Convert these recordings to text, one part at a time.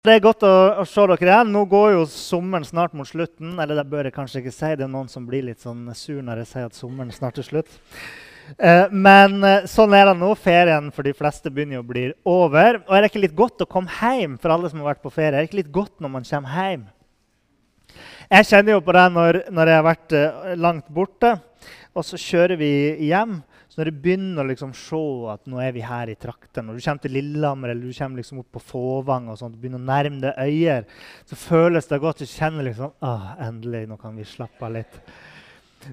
Det er godt å, å, se dere igjen. Nå går jo sommeren snart mot slutten. Eller det bør jeg kanskje ikke si. Det er noen som blir litt sånn sur når jeg sier at sommeren snart er slutt. Eh, men eh, sånn er det nå. Ferien for de fleste begynner å bli over. Og er det ikke litt godt å komme hjem for alle som har vært på ferie? Er det ikke litt godt når man kommer hjem? Jeg kjenner jo på det når, når jeg har vært eh, langt borte, og så kjører vi hjem. Så når du begynner å liksom se at nå er vi her i traktene, når du kommer til Lillehammer eller du kommer liksom opp på Fåvang og sånt, begynner å nærme deg Øyer, så føles det godt. Du kjenner liksom ah, endelig, nå kan vi slappe av litt.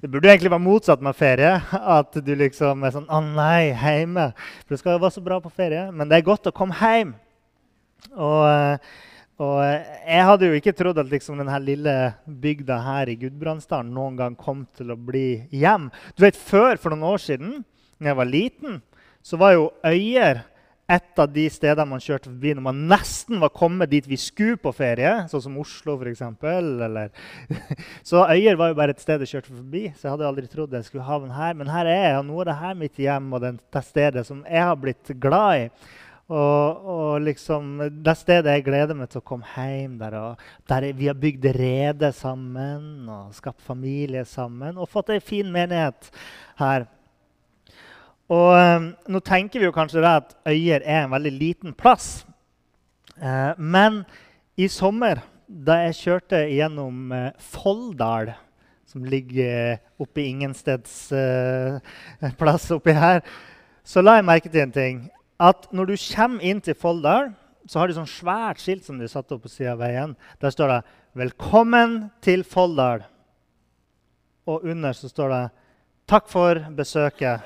Det burde egentlig være motsatt med ferie. At du liksom er sånn Å nei, hjemme. For det skal jo være så bra på ferie. Men det er godt å komme hjem. Og, og jeg hadde jo ikke trodd at liksom denne lille bygda her i Gudbrandsdalen noen gang kom til å bli hjem. Du vet, Før, for noen år siden, da jeg var liten, så var jo Øyer et av de stedene man kjørte forbi når man nesten var kommet dit vi skulle på ferie, sånn som Oslo f.eks. Så Øyer var jo bare et sted jeg kjørte forbi, så jeg hadde aldri trodd jeg skulle havne her. Men her er jeg, og nå er det her mitt hjem og det stedet som jeg har blitt glad i. Og, og, liksom, det stedet jeg gleder meg til å komme hjem der, og der vi har bygd rede sammen og skapt familie sammen og fått ei en fin menighet her. Og eh, Nå tenker vi jo kanskje at Øyer er en veldig liten plass. Eh, men i sommer, da jeg kjørte gjennom eh, Folldal, som ligger oppe i ingensteds plass oppi her, så la jeg merke til en ting. At når du kommer inn til Folldal, så har de sånn svært skilt som de satte opp på sida av veien. Der står det 'Velkommen til Folldal'. Og under så står det 'Takk for besøket'.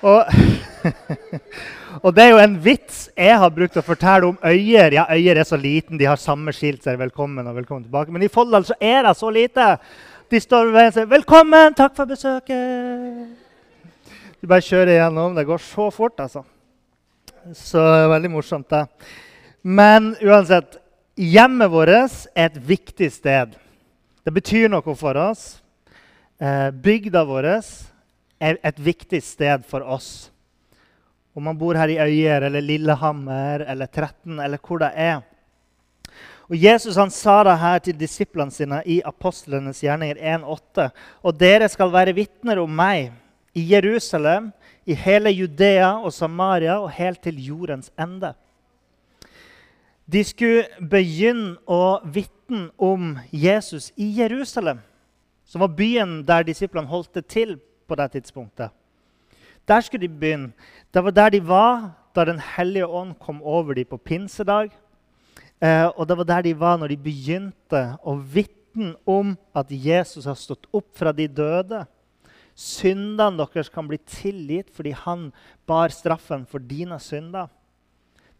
Og, og, det er jo en vits jeg har brukt å fortelle om Øyer. Ja, Øyer er så liten, de har samme skilt som 'Velkommen' og 'Velkommen tilbake'. Men i Folldal så er det så lite. De står ved veien og sier 'Velkommen, takk for besøket'. Du bare kjører igjennom. Det går så fort, altså. Så veldig morsomt, det. Men uansett Hjemmet vårt er et viktig sted. Det betyr noe for oss. Eh, bygda vår et viktig sted for oss. Om man bor her i Øyer eller Lillehammer eller 13 eller hvor det er. Og Jesus han sa det her til disiplene sine i apostlenes gjerninger 1,8. Og dere skal være vitner om meg i Jerusalem, i hele Judea og Samaria og helt til jordens ende. De skulle begynne å vitne om Jesus i Jerusalem, som var byen der disiplene holdt det til på det tidspunktet. Der skulle de begynne. Det var der de var da Den hellige ånd kom over dem på pinsedag. Eh, og det var der de var når de begynte å vitne om at Jesus har stått opp fra de døde. Syndene deres kan bli tilgitt fordi han bar straffen for dine synder.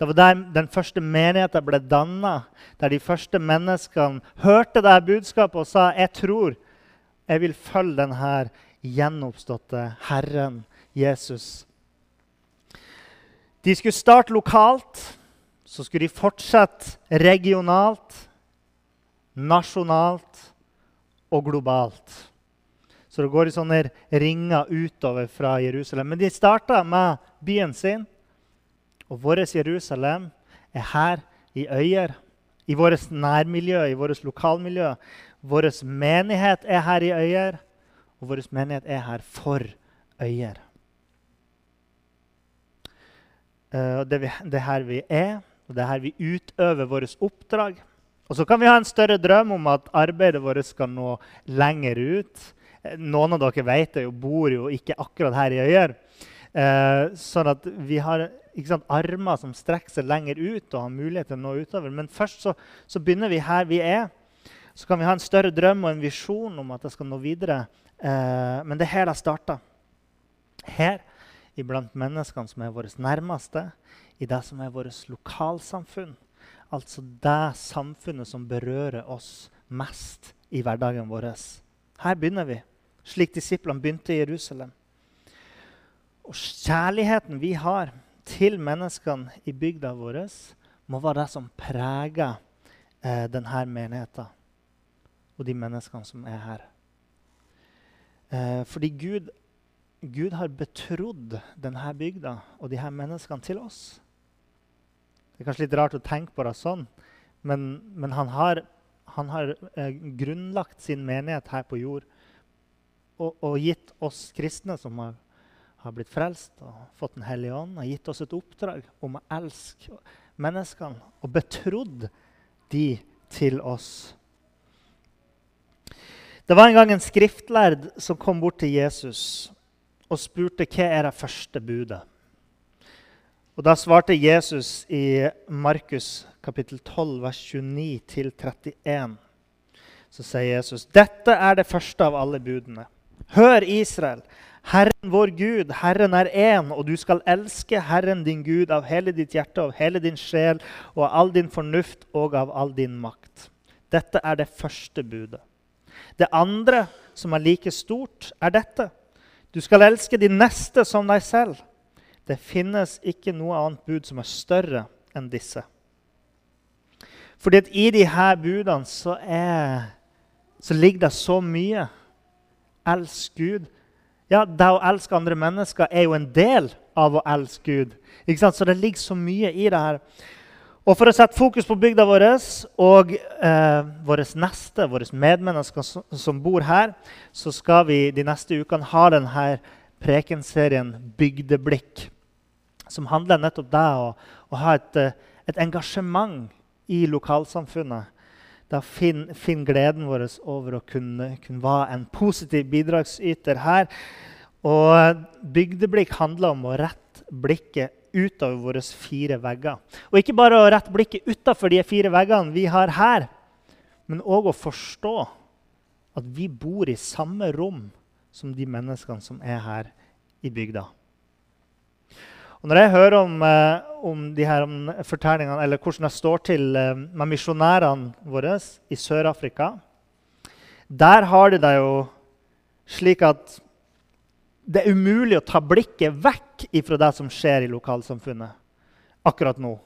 Det var der den første menigheten ble danna, der de første menneskene hørte det budskapet og sa jeg tror jeg vil følge denne gjenoppståtte Herren Jesus. De skulle starte lokalt, så skulle de fortsette regionalt, nasjonalt og globalt. Så det går i sånne ringer utover fra Jerusalem. Men de starta med byen sin. Og vårt Jerusalem er her i Øyer, i vårt nærmiljø, i vårt lokalmiljø. Vår menighet er her i Øyer. Og vår menighet er her for øyer. Uh, det, er her vi er, og det er her vi utøver vårt oppdrag. Og så kan vi ha en større drøm om at arbeidet vårt skal nå lenger ut. Eh, noen av dere vet det jo, bor jo ikke akkurat her i Øyer. Uh, sånn at vi har sant, armer som strekker seg lenger ut og har mulighet til å nå utover. Men først så, så begynner vi her vi er. Så kan vi ha en større drøm og en visjon om at det skal nå videre Eh, men det er her det starter. Her iblant menneskene som er våre nærmeste, i det som er vårt lokalsamfunn. Altså det samfunnet som berører oss mest i hverdagen vår. Her begynner vi, slik disiplene begynte i Jerusalem. Og kjærligheten vi har til menneskene i bygda vår, må være det som preger eh, denne menigheten og de menneskene som er her. Eh, fordi Gud, Gud har betrodd denne bygda og disse menneskene til oss. Det er kanskje litt rart å tenke på det sånn, men, men han har, han har eh, grunnlagt sin menighet her på jord og, og gitt oss kristne som har, har, blitt frelst og fått Den hellige ånd, har gitt oss et oppdrag om å elske menneskene og betrodd de til oss. Det var en gang en skriftlærd som kom bort til Jesus og spurte hva er det første budet. Og Da svarte Jesus i Markus kapittel 12, vers 29-31. Så sier Jesus, 'Dette er det første av alle budene.' Hør, Israel. Herren vår Gud, Herren er én, og du skal elske Herren din Gud av hele ditt hjerte, av hele din sjel og av all din fornuft og av all din makt. Dette er det første budet. Det andre, som er like stort, er dette. Du skal elske din neste som deg selv. Det finnes ikke noe annet bud som er større enn disse. Fordi at i de her budene så, er, så ligger det så mye. Elsk Gud. Ja, Det å elske andre mennesker er jo en del av å elske Gud. Så det ligger så mye i det her. Og For å sette fokus på bygda vår og eh, våre neste, våre medmennesker som bor her, så skal vi de neste ukene ha denne prekenserien 'Bygdeblikk', som handler nettopp det å, å ha et, eh, et, engasjement i lokalsamfunnet. Da finner finn gleden vår over å kunne, kunne være en positiv bidragsyter her. Og Bygdeblikk handler om å rette blikket utover våre fire vegger. Og ikke bare å rette blikket utafor de fire veggene vi har her, men òg å forstå at vi bor i samme rom som de menneskene som er her i bygda. Og når jeg hører om, eh, om de her fortellingene, eller hvordan det står til eh, med misjonærene våre i Sør-Afrika Der har de det jo slik at det er umulig å ta blikket vekk fra det som skjer i lokalsamfunnet akkurat nå.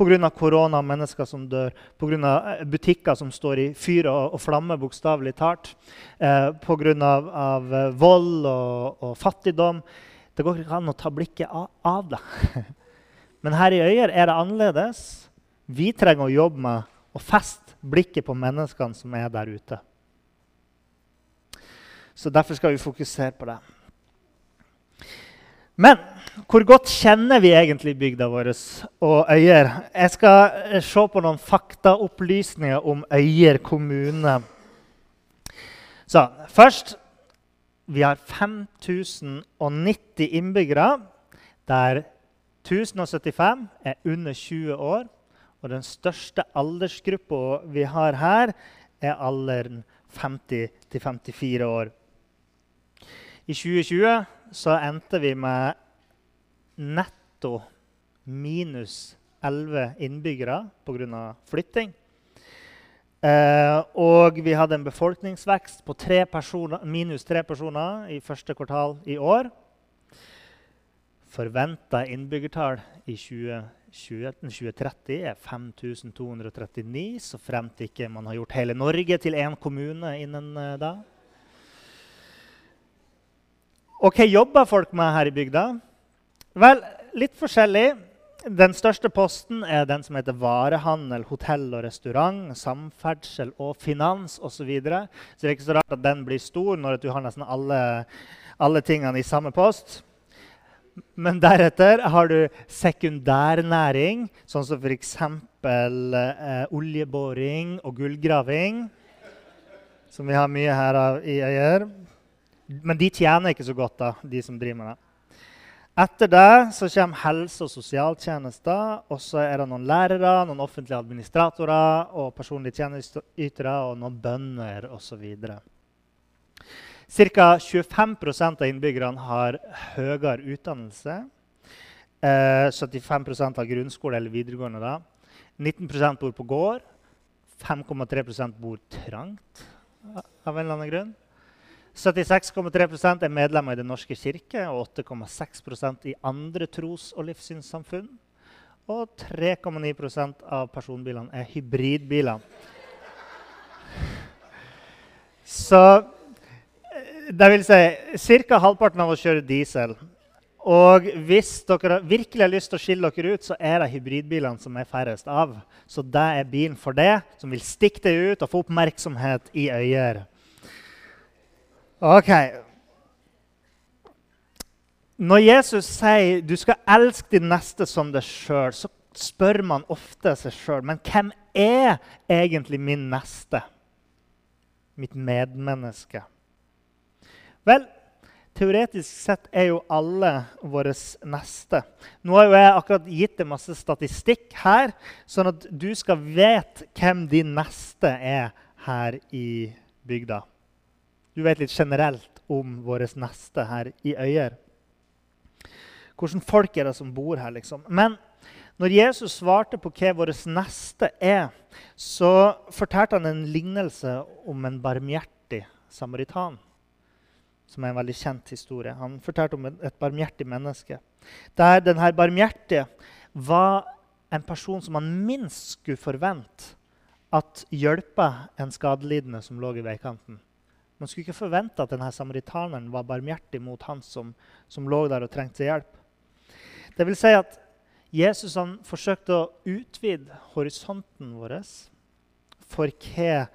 Pga. korona, mennesker som dør, pga. Eh, butikker som står i fyr og, og flamme, bokstavelig talt. Eh, Pga. Eh, vold og, og, fattigdom. Det går ikke an å ta blikket av, av det. Men her i Øyer er det annerledes. Vi trenger å jobbe med å feste blikket på menneskene som er der ute. Så Derfor skal vi fokusere på det. Men hvor godt kjenner vi egentlig bygda vår og Øyer? Jeg skal eh, se på noen faktaopplysninger om Øyer kommune. Så først Vi har 5090 innbyggere, der 1075 er under 20 år. Og den største aldersgruppa vi har her, er alderen 50 54 år. I 2020 så endte vi med netto minus 11 innbyggere pga. flytting. Eh, og vi hadde en befolkningsvekst på tre personer, minus tre personer i første kvartal i år. Forventa innbyggertall i 2030 er 5239, så fremt ikke man har gjort hele Norge til én kommune innen uh, da. Og hva jobber folk med her i bygda? Vel, litt forskjellig. Den største posten er den som heter varehandel, hotell og restaurant, samferdsel og finans osv. Så, videre. så det er ikke så rart at den blir stor når du har nesten alle, alle tingene i samme post. Men deretter har du sekundærnæring, sånn som f.eks. Eh, oljeboring og gullgraving, som vi har mye her av i Øyer. Men de tjener ikke så godt, da, de som driver med det. Etter det så kommer helse- og sosialtjenester. Og så er det noen lærere, noen offentlige administratorer og personlige tjenesteytere og noen bønder osv. Ca. 25% av innbyggerne har høyere utdannelse. Eh, 75% har grunnskole eller videregående. da. 19% bor på gård. 5,3% bor trangt av en eller annen grunn. 76,3% er medlemmer i Den norske kirke og 8,6% i andre tros- og livssynssamfunn. Og 3,9% av personbilene er hybridbiler. Så det vil si ca. halvparten av oss kjører diesel. Og hvis dere virkelig har lyst til å skille dere ut, så er det hybridbilene som er færrest av. Så det er bilen for det, som vil stikke deg ut og få oppmerksomhet i øyer. Ok. Når Jesus sier du skal elske din neste som deg sjøl, så spør man ofte seg sjøl men hvem er egentlig min neste? Mitt medmenneske? Vel, teoretisk sett er jo alle våre neste. Nå har jo jeg akkurat gitt deg masse statistikk her, sånn at du skal vite hvem din neste er her i bygda. Du vet litt generelt om vår neste her i Øyer. Hvordan folk er det som bor her, liksom. Men når Jesus svarte på hva vår neste er, så fortalte han en lignelse om en barmhjertig samaritan som er en veldig kjent historie. Han fortalte om et barmhjertig menneske. Der denne barmhjertige var en person som man minst skulle forvente at hjelpa en skadelidende som lå i veikanten. Man skulle ikke forvente at denne samaritaneren var barmhjertig mot han som, som lå der og trengte hjelp. Det vil si at Jesus han forsøkte å utvide horisonten vår for hva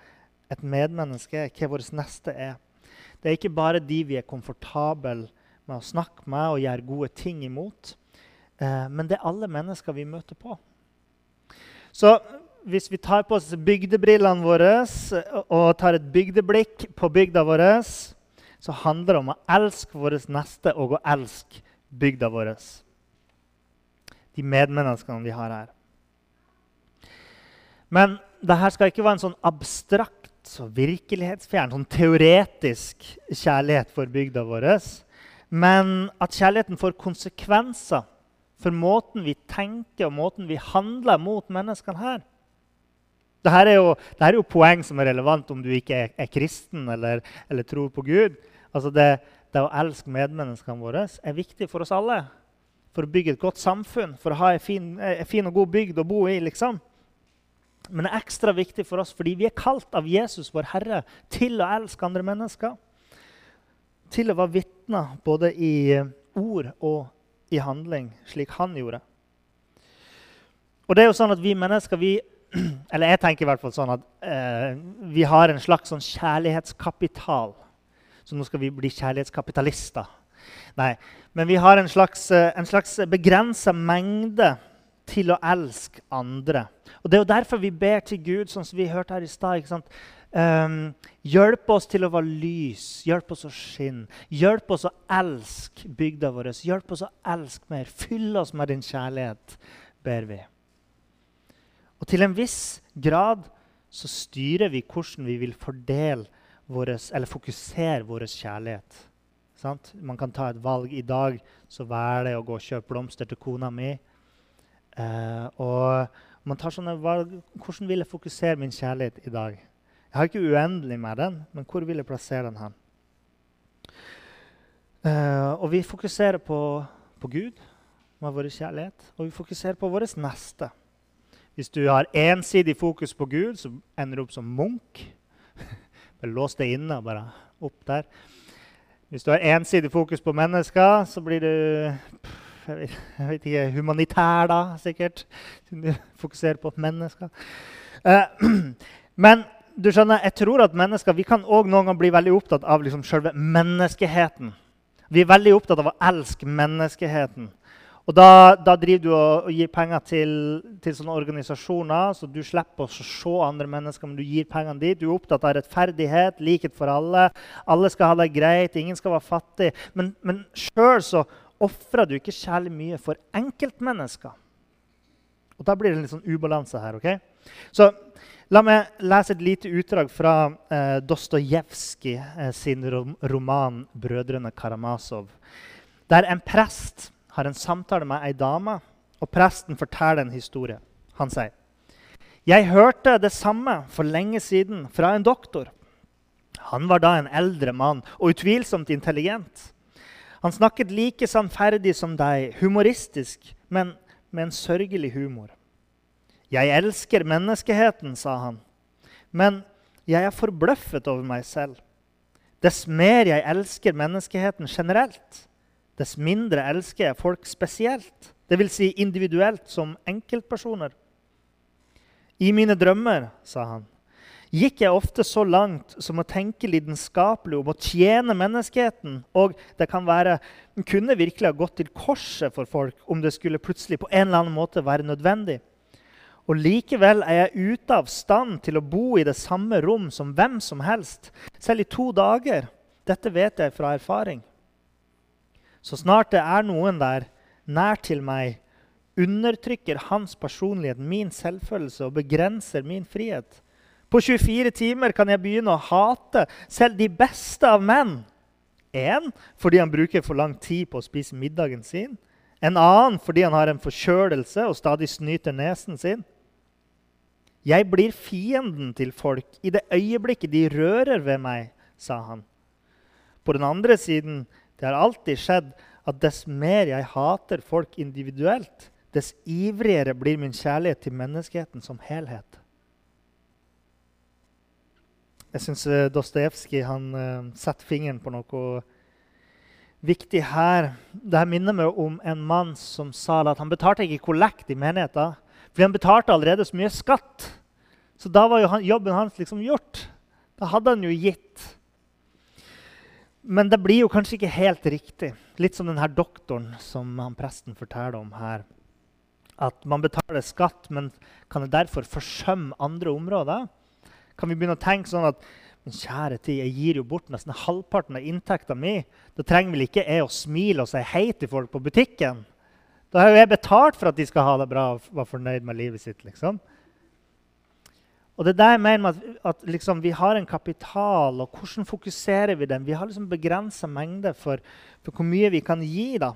et medmenneske er, hva vår neste er. Det er ikke bare de vi er komfortable med å snakke med og gjøre gode ting imot. Eh, men det er alle mennesker vi møter på. Så hvis vi tar på oss bygdebrillene våre og tar et bygdeblikk på bygda vår, så handler det om å elske våre neste og å elske bygda vår. De medmenneskene vi har her. Men dette skal ikke være en sånn abstrakt så virkelighetsfjern, sånn teoretisk kjærlighet for bygda vår. Men at kjærligheten får konsekvenser for måten vi tenker og måten vi handler mot menneskene her. Dette er jo, dette er jo poeng som er relevant om du ikke er, er kristen eller, eller, tror på Gud. Altså det, det å elske medmenneskene våre er viktig for oss alle. For å bygge et godt samfunn, for å ha en fin, en fin og god bygd å bo i. liksom. Men det er ekstra viktig for oss fordi vi er kalt av Jesus, vår Herre, til å elske andre mennesker. Til å være vitner både i ord og i handling, slik han gjorde. Og det er jo sånn at vi mennesker vi, Eller jeg tenker i hvert fall sånn at eh, vi har en slags sånn kjærlighetskapital. Så nå skal vi bli kjærlighetskapitalister. Nei, men vi har en slags, eh, en slags begrensa mengde til å elske andre. Og Det er jo derfor vi ber til Gud, sånn som vi hørte her i stad. Um, hjelp oss til å være lys, hjelp oss å skinne. Hjelp oss å elske bygda vår. Hjelp oss å elske mer. Fyll oss med din kjærlighet, ber vi. Og til en viss grad så styrer vi hvordan vi vil fordele våres, eller fokusere vår kjærlighet. Sant? Man kan ta et valg i dag, så velger jeg å gå og kjøpe blomster til kona mi. Eh, og man tar sånne valg. Hvordan vil jeg fokusere min kjærlighet i dag? Jeg har ikke uendelig med den, men hvor vil jeg plassere den hen? Eh, og vi fokuserer på, på Gud med vår kjærlighet, og vi fokuserer på vår neste. Hvis du har ensidig fokus på Gud, så ender du opp som munk. bare lås deg inne og bare opp der. Hvis du har ensidig fokus på mennesker, så blir du jeg vet ikke, humanitær, da, sikkert. Du fokuserer på mennesker. Uh, men du skjønner, jeg tror at mennesker vi kan også noen ganger bli veldig opptatt av liksom selve menneskeheten. Vi er veldig opptatt av å elske menneskeheten. Og da, da driver du og, gir penger til, til, sånne organisasjoner, så du slipper å se andre mennesker, men du gir pengene dit. Du er opptatt av rettferdighet, likhet for alle. Alle skal ha det greit, ingen skal være fattig. Men, men sjøl så ofrer du ikke kjærlig mye for enkeltmennesker. Og Da blir det en litt sånn ubalanse her. ok? Så La meg lese et lite utdrag fra eh, Dostojevskij eh, sin rom roman 'Brødrene Karamazov', der en prest har en samtale med ei dame, og presten forteller en historie. Han sier jeg hørte det samme for lenge siden fra en doktor. Han var da en eldre mann og utvilsomt intelligent. Han snakket like sannferdig som deg, humoristisk, men med en sørgelig humor. 'Jeg elsker menneskeheten', sa han. Men jeg er forbløffet over meg selv. Dess mer jeg elsker menneskeheten generelt, dess mindre elsker jeg folk spesielt, dvs. Si individuelt som enkeltpersoner. I mine drømmer, sa han, gikk jeg ofte så langt som å tenke lidenskapelig om å tjene menneskeheten, og det kan være, kunne virkelig ha gått til korset for folk om det skulle plutselig på en eller annen måte være nødvendig. Og likevel er jeg ute av stand til å bo i det samme rom som hvem som helst, selv i to dager. Dette vet jeg fra erfaring. Så snart det er noen der nær til meg, undertrykker hans personlighet min selvfølelse og begrenser min frihet. På 24 timer kan jeg begynne å hate selv de beste av menn. Én fordi han bruker for lang tid på å spise middagen sin. En annen fordi han har en forkjølelse og stadig snyter nesen sin. Jeg blir fienden til folk i det øyeblikket de rører ved meg, sa han. På den andre siden, det har alltid skjedd at dess mer jeg hater folk individuelt, dess ivrigere blir min kjærlighet til menneskeheten som helhet. Jeg syns uh, Dostojevskij uh, setter fingeren på noe viktig her. Dette minner meg om en mann som sa at han betalte ikke kollekt i menigheten. Fordi han betalte allerede så mye skatt. Så da var jo han, jobben hans liksom gjort. Da hadde han jo gitt. Men det blir jo kanskje ikke helt riktig. Litt som denne doktoren som han presten forteller om her. At man betaler skatt, men kan det derfor forsømme andre områder? Kan vi begynne å tenke sånn at men kjære tid, jeg gir jo bort nesten halvparten av inntekta mi. Da trenger vel ikke jeg å smile og si hei til folk på butikken? Da har jo jeg betalt for at de skal ha det bra og være fornøyd med livet sitt. liksom. Og det er der mener at, at liksom vi har en kapital, og hvordan fokuserer vi den? Vi har liksom begrensa mengde for, for, hvor mye vi kan gi. da.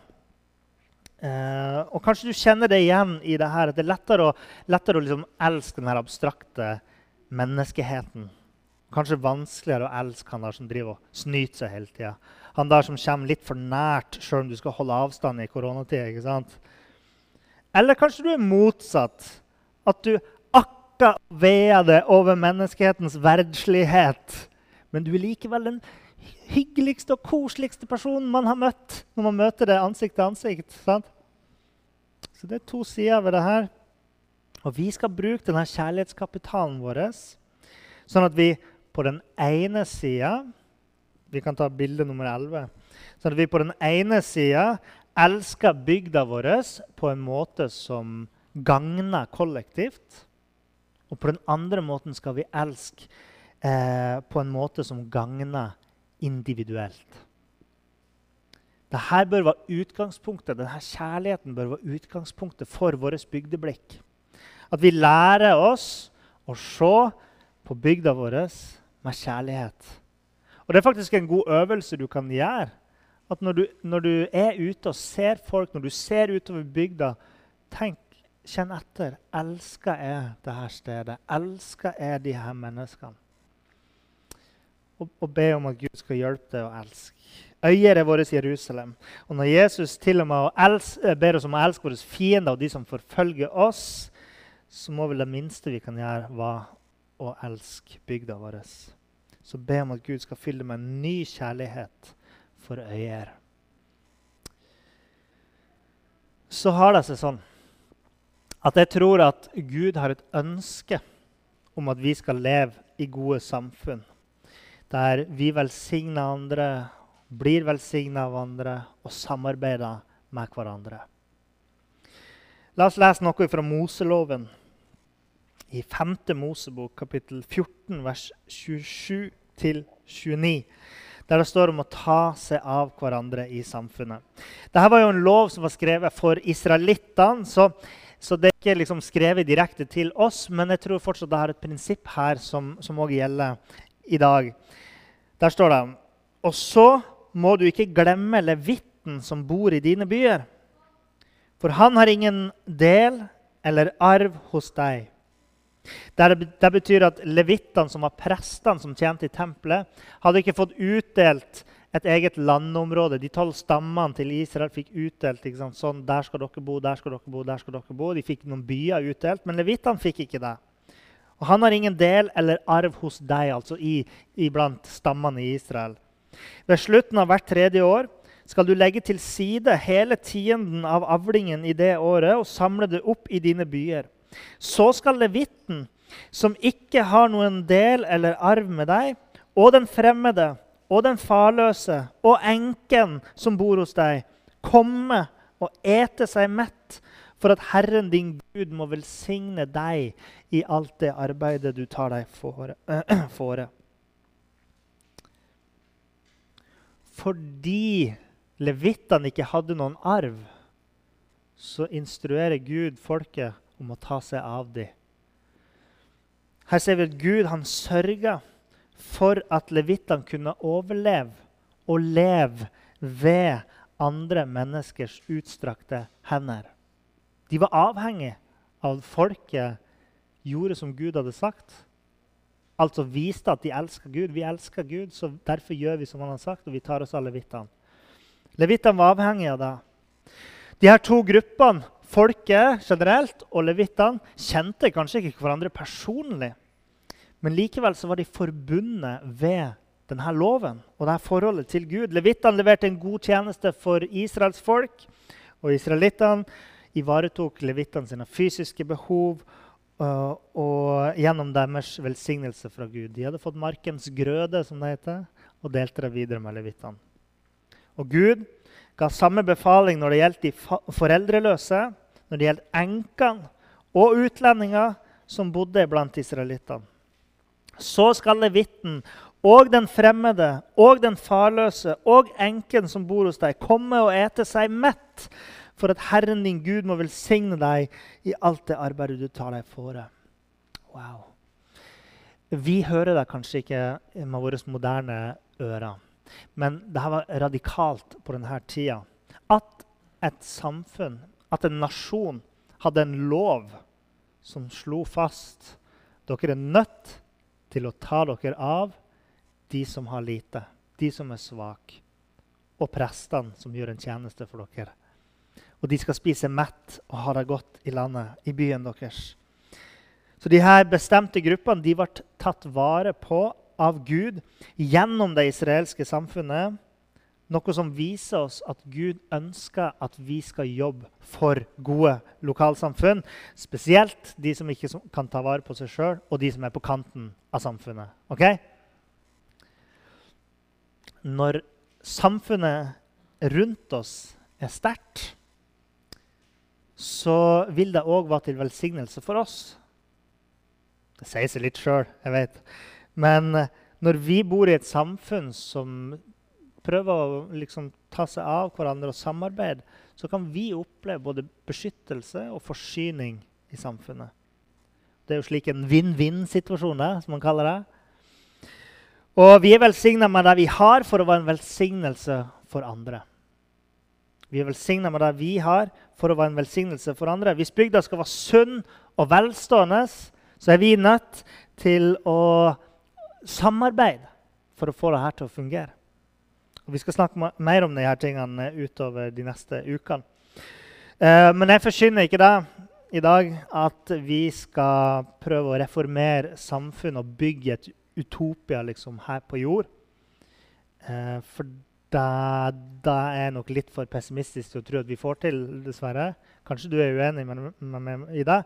Eh, og kanskje du kjenner det igjen i det her, at det er lettere å, lettere å liksom elske den abstrakte menneskeheten. Kanskje vanskeligere å elske han der som driver og snyter seg hele tida. Han der som kommer litt for nært sjøl om du skal holde avstand i koronatida. Eller kanskje du er motsatt. At du akka veier det over menneskehetens verdslighet. Men du er likevel den hyggeligste og koseligste personen man har møtt når man møter det ansikt til ansikt. Sant? Så det er to sider ved det her. Og vi skal bruke denne kjærlighetskapitalen vår sånn at vi på den ene sida Vi kan ta bilde nummer 11. Sånn at vi på den ene sida elsker bygda vår på en måte som gagner kollektivt. Og på den andre måten skal vi elske eh, på en måte som gagner individuelt. Dette bør være utgangspunktet, Denne kjærligheten bør være utgangspunktet for vårt bygdeblikk. At vi lærer oss å se på bygda vår med kjærlighet. Og Det er faktisk en god øvelse du kan gjøre. At når du, når du er ute og ser folk, når du ser utover bygda, tenk Kjenn etter. Elsker jeg dette stedet? Elsker jeg de her menneskene? Og, og be om at Gud skal hjelpe deg å elske. Øyer er vårt Jerusalem. Og når Jesus til og med elsker, ber oss om å elske våre fiender og de som forfølger oss, så må vel det minste vi kan gjøre, være å elske bygda vår. Så be om at Gud skal fylle med en ny kjærlighet for øyer. Så har det seg sånn at jeg tror at Gud har et ønske om at vi skal leve i gode samfunn. Der vi velsigner andre, blir velsigna av andre og samarbeider med hverandre. La oss lese noe fra Moseloven i 5. Mosebok, kapittel 14, vers 27-29 der det står om å ta seg av hverandre i samfunnet. Dette var jo en lov som var skrevet for israelittene. så så det er ikke liksom skrevet direkte til oss, men jeg tror fortsatt det er et prinsipp her som òg gjelder i dag. Der står det Og så må du ikke glemme levitten som bor i dine byer. For han har ingen del eller arv hos deg. Det betyr at levittene, som var prestene som tjente i tempelet, hadde ikke fått utdelt et eget landområde. De tolv stammene til Israel fikk utdelt sånn, der skal dere bo, der skal dere bo, der skal dere bo. De fikk noen byer utdelt, men levittene fikk ikke det. Og Han har ingen del eller arv hos deg, altså i, iblant stammene i Israel. Ved slutten av hvert tredje år skal du legge til side hele tienden av avlingen i det året og samle det opp i dine byer. Så skal levitten, som ikke har noen del eller arv med deg, og den fremmede og den farløse og enken som bor hos deg, komme og ete seg mett, for at Herren din Gud må velsigne deg i alt det arbeidet du tar deg fore. Fordi levittene ikke hadde noen arv, så instruerer Gud folket om å ta seg av dem. Her ser vi at Gud han sørga for at levittene kunne overleve og leve ved andre menneskers utstrakte hender. De var avhengig av at folket gjorde som Gud hadde sagt. Altså viste at de elska Gud. Vi elsker Gud, så derfor gjør vi som han har sagt, og vi tar oss av levittene. Levittene var avhengige av det. De her to gruppene, folket generelt og levittene, kjente kanskje ikke hverandre personlig. Men likevel så var de forbundet ved denne loven og dette forholdet til Gud. Levittene leverte en god tjeneste for Israels folk. Og israelittene ivaretok levittene sine fysiske behov uh, og gjennom deres velsignelse fra Gud. De hadde fått markens grøde, som det heter, og delte det videre med levittene. Og Gud ga samme befaling når det gjaldt de foreldreløse, når det gjaldt enkene og utlendinger som bodde blant israelittene. Så skal levitten og den fremmede og den farløse og enken som bor hos deg, komme og ete seg mett, for at Herren din Gud må velsigne deg i alt det arbeidet du tar deg fore. Wow. Vi hører det kanskje ikke med våre moderne ører. Men det var radikalt på denne tida. At et samfunn, at en nasjon, hadde en lov som slo fast dere er nødt til å ta dere av de som har lite, de som er svake, og prestene som gjør en tjeneste for dere. Og de skal spise mett og ha det godt i landet, i byen deres. Så de her bestemte gruppene de ble tatt vare på av Gud gjennom det israelske samfunnet. Noe som viser oss at Gud ønsker at vi skal jobbe for gode lokalsamfunn. Spesielt de som ikke kan ta vare på seg sjøl, og de som er på kanten av samfunnet. Okay? Når samfunnet rundt oss er sterkt, så vil det òg være til velsignelse for oss. Det sier seg litt sjøl, jeg vet. Men når vi bor i et samfunn som prøver å liksom ta seg av hverandre og samarbeide, så kan vi oppleve både beskyttelse og forsyning i samfunnet. Det er jo slik en vinn-vinn-situasjon, som man kaller det. Og vi er velsigna med det vi har, for å være en velsignelse for andre. Vi er velsigna med det vi har, for å være en velsignelse for andre. Hvis bygda skal være sunn og velstående, så er vi nødt til å samarbeide for å få det her til å fungere. Og vi skal snakke mer om disse tingene utover de neste ukene. Eh, men jeg forsyner ikke det i dag, at vi skal prøve å reformere samfunnet og bygge et utopia liksom, her på jord. Eh, for da, da er jeg nok litt for pessimistisk til å tro at vi får til, dessverre. Kanskje du er uenig med meg i det.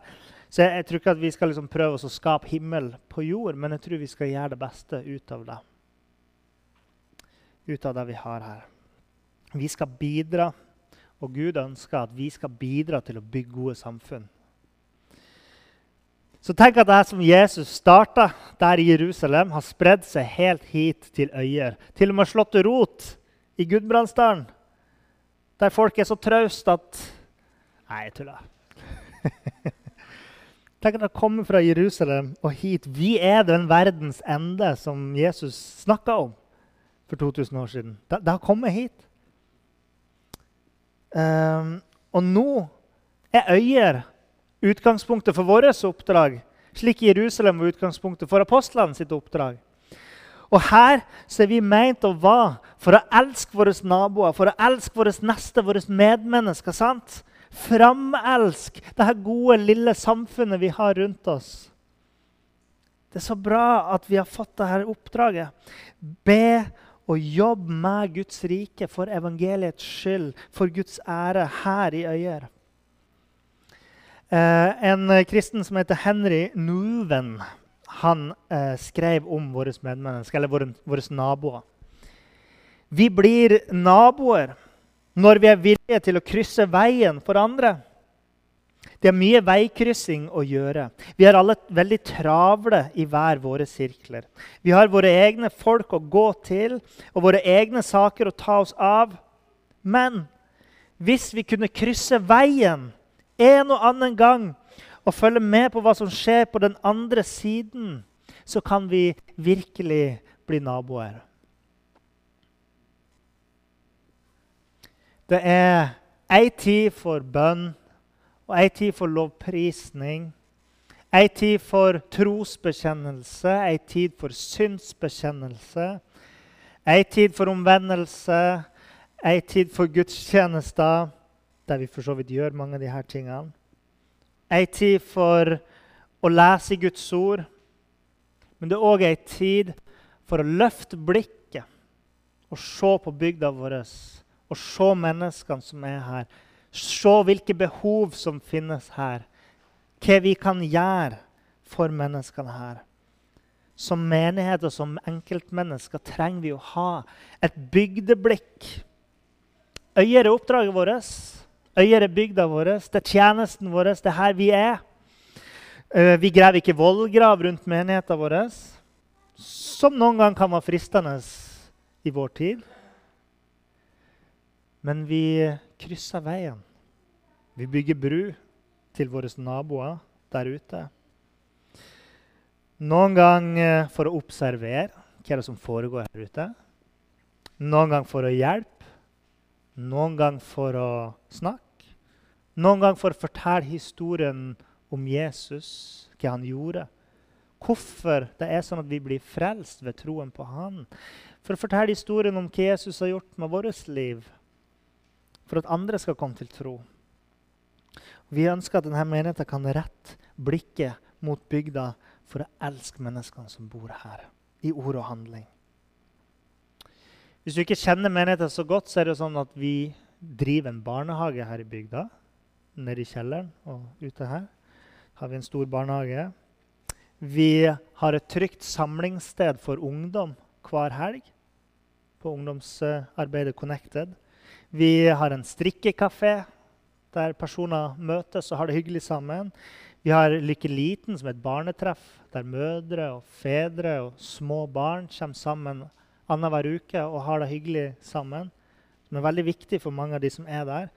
Så jeg, jeg, tror ikke at vi skal liksom prøve å skape himmel på jord, men jeg tror vi skal gjøre det beste ut av det. Ut av det vi har her. Vi skal bidra, og Gud ønsker at vi skal bidra til å bygge gode samfunn. Så tenk at det som Jesus starta der i Jerusalem, har spredd seg helt hit til Øyer. Til og med slått rot i Gudbrandsdalen, der folk er så trauste at Nei, jeg tuller. Tenk at det kommer fra Jerusalem og hit. Vi er den verdens ende som Jesus snakka om for 2000 år siden. Det, det har kommet hit. Um, og nå er øyer utgangspunktet for vårt oppdrag, slik Jerusalem var utgangspunktet for apostlene sitt oppdrag. Og her så er vi meint å være for å elske våre naboer, for å elske våre neste, våre medmennesker. sant? Framelsk det her gode, lille samfunnet vi har rundt oss. Det er så bra at vi har fått dette oppdraget. Be og jobb med Guds rike for evangeliets skyld, for Guds ære, her i Øyer. Eh, en kristen som heter Henry Nuven, han eh, skrev om våre medmennesker, eller våre, naboer. Vi blir naboer når vi er villige til å krysse veien for andre. Det er mye veikryssing å gjøre. Vi er alle veldig travle i hver våre sirkler. Vi har våre egne folk å gå til og våre egne saker å ta oss av. Men hvis vi kunne krysse veien en og annen gang og følge med på hva som skjer på den andre siden, så kan vi virkelig bli naboer. Det er ei tid for bønn og ei tid for lovprisning. Ei tid for trosbekjennelse, ei tid for synsbekjennelse. Ei tid for omvendelse, ei tid for gudstjenester, der vi for så vidt gjør mange av disse tingene. Ei tid for å lese Guds ord. Men det er òg ei tid for å løfte blikket og se på bygda vår og se menneskene som er her. Se hvilke behov som finnes her. Hva vi kan gjøre for menneskene her. Som menighet og som enkeltmennesker trenger vi å ha et bygdeblikk. Øyer er oppdraget vårt. Øyer er bygda vår. Det er tjenesten vår. Det er her vi er. Eh, vi graver ikke vollgrav rundt menigheten vår, som noen gang kan være fristende i vår tid. Men vi krysser veien. Vi bygger bru til våre naboer der ute. Noen ganger for å observere hva som foregår her ute. Noen ganger for å hjelpe. Noen ganger for å snakke. Noen ganger for å fortelle historien om Jesus, hva han gjorde. Hvorfor det er sånn at vi blir frelst ved troen på han. For å fortelle historien om hva Jesus har gjort med vårt liv for at andre skal komme til tro. Vi ønsker at denne menigheten kan rette blikket mot bygda for å elske menneskene som bor her, i ord og handling. Hvis du ikke kjenner menigheten så godt, så er det sånn at vi driver en barnehage her i bygda. Nede i kjelleren og ute her har vi en stor barnehage. Vi har et trygt samlingssted for ungdom hver helg på ungdomsarbeidet Connected. Vi har en strikkekafé der personer møtes og har det hyggelig sammen. Vi har Lykke Liten, som er et barnetreff der mødre og fedre og små barn kommer sammen annenhver uke og har det hyggelig sammen. Som er veldig viktig for mange av de som er der.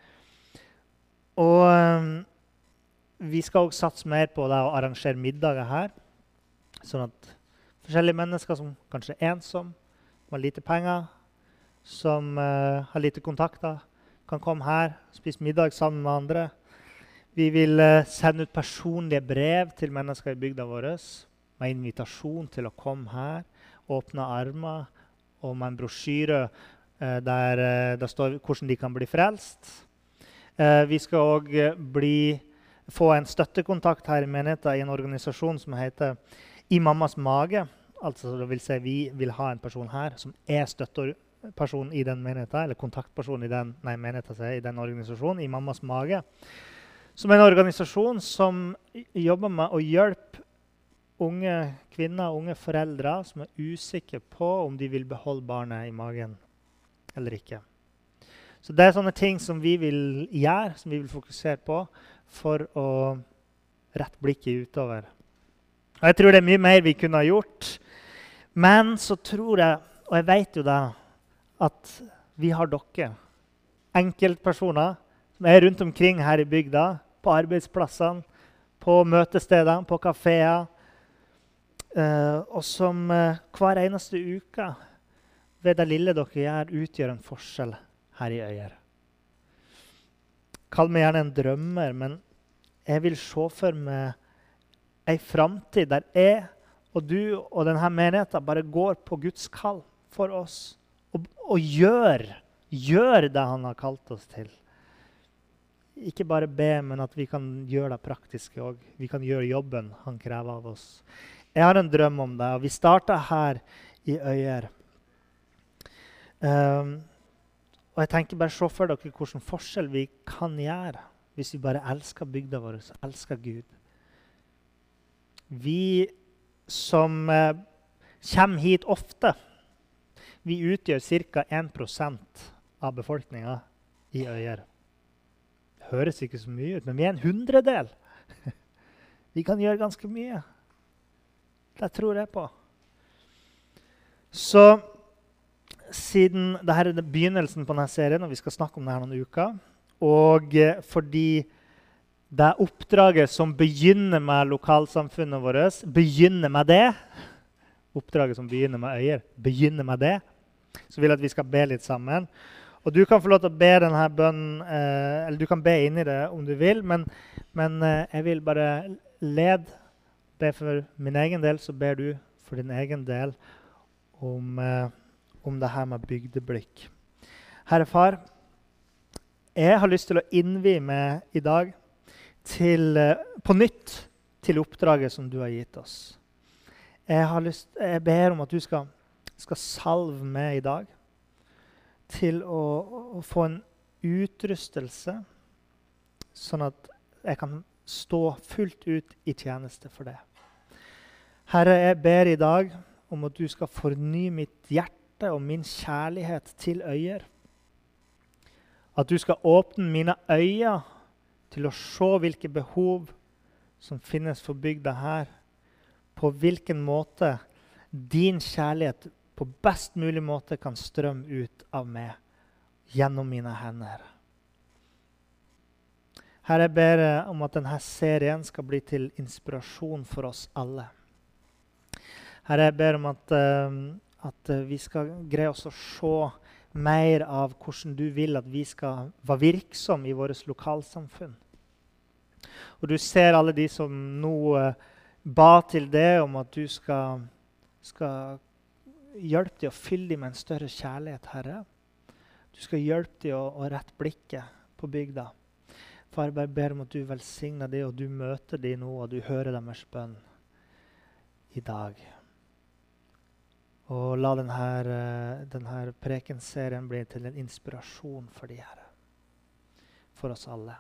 Og um, vi skal også satse mer på det, å arrangere middager her. Sånn at forskjellige mennesker som kanskje er ensomme, har lite penger, som uh, har lite kontakter, kan komme her spise middag sammen med andre. Vi vil uh, sende ut personlige brev til mennesker i bygda vår med invitasjon til å komme her, åpne armer og med en brosjyre uh, der det står hvordan de kan bli frelst. vi skal òg få en støttekontakt her i menigheten i en organisasjon som heter I mammas mage. Altså, det vil si, vi vil ha en person her som er støtte person i den menigheten, eller kontaktperson i den, nei, i den organisasjonen, i Mammas mage. Som er en organisasjon som jobber med å hjelpe unge kvinner og unge foreldre som er usikre på om de vil beholde barnet i magen eller ikke. Så det er sånne ting som vi vil gjøre, som vi vil fokusere på for å rette blikket utover. Og Jeg tror det er mye mer vi kunne ha gjort. Men så tror jeg, og jeg vet jo det at vi har dere, enkeltpersoner som er rundt omkring her i bygda, på arbeidsplassene, på møtestedene, på kafeer. Eh, og som eh, hver eneste uke ved det lille dere gjør, utgjør en forskjell her i Øyer. Kall meg gjerne en drømmer, men jeg vil se for meg ei framtid der jeg og du og denne menigheten bare går på Guds kall for oss og, og gjør, gjør det han har kalt oss til. Ikke bare be, men at vi kan gjøre det praktiske òg. Vi kan gjøre jobben han krever av oss. Jeg har en drøm om det, og vi starta her i Øyer. Um, og jeg tenker bare Se for dere hvilken forskjell vi kan gjøre hvis vi bare elsker bygda vår og elsker Gud. Vi som eh, kommer hit ofte, vi utgjør ca. 1% av befolkninga i Øyer. Det høres ikke så mye ut, men vi er en hundredel. Vi kan gjøre ganske mye. Det tror jeg på. Så siden dette er begynnelsen på denne serien, og vi skal snakke om det her noen uker, og eh, fordi det oppdraget som begynner med lokalsamfunnet vårt, begynner med det Oppdraget som begynner med øyer, begynner med det. Så vil at vi skal be litt sammen. Og du kan få lov til å be denne bønnen, eh, eller du kan be inn i det om du vil, men, men eh, jeg vil bare led. Be for min egen del, så ber du for din egen del om, eh, om det her med bygdeblikk. Herre Far, jeg har lyst til å innvie meg i dag til, eh, på nytt til oppdraget som du har gitt oss. Jeg, lyst, jeg ber om at du skal, skal, salve meg i dag til å, å, få en utrustelse, sånn at jeg kan stå fullt ut i tjeneste for det. Herre, jeg ber i dag om at du skal fornye mitt hjerte og min kjærlighet til øyer. At du skal åpne mine øyne til å se hvilke behov som finnes for bygda her. På hvilken måte din kjærlighet på best mulig måte kan strømme ut av meg gjennom mine hender. Herre, jeg ber om at denne serien skal bli til inspirasjon for oss alle. Herre, jeg ber om at, uh, at vi skal greie oss å se mer av hvordan du vil at vi skal være virksomme i vårt lokalsamfunn. Og du ser alle de som nå ba til det om at du skal, skal hjelpe dem å fylle dem med en større kjærlighet, Herre. Du skal hjelpe dem å, å rette blikket på bygda. Far, jeg ber om at du velsigner dem, og du møter dem nå, og du hører deres bønn i dag. Og la denne, eh, denne prekenserien bli til en inspirasjon for de her. For oss alle.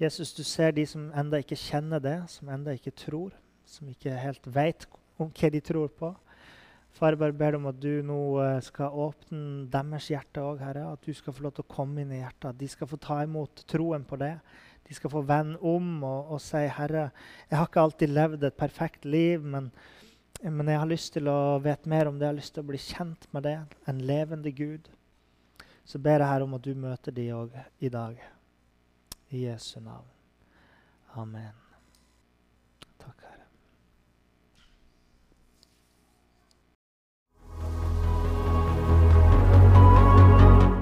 Jesus, du ser de som enda ikke kjenner det, som enda ikke tror, som ikke helt vet om hva de tror på. Far, bare ber om at du nå eh, skal åpne deres hjerte òg, Herre. At du skal få lov til å komme inn i hjertet. De skal få ta imot troen på det. De skal få vende om og, og si, 'Herre, jeg har ikke alltid levd et perfekt liv', men men jeg har lyst til å vite mer om det. Jeg har lyst til å bli kjent med det. En levende Gud. Så ber jeg her om at du møter de òg i dag. I Jesu navn. Amen.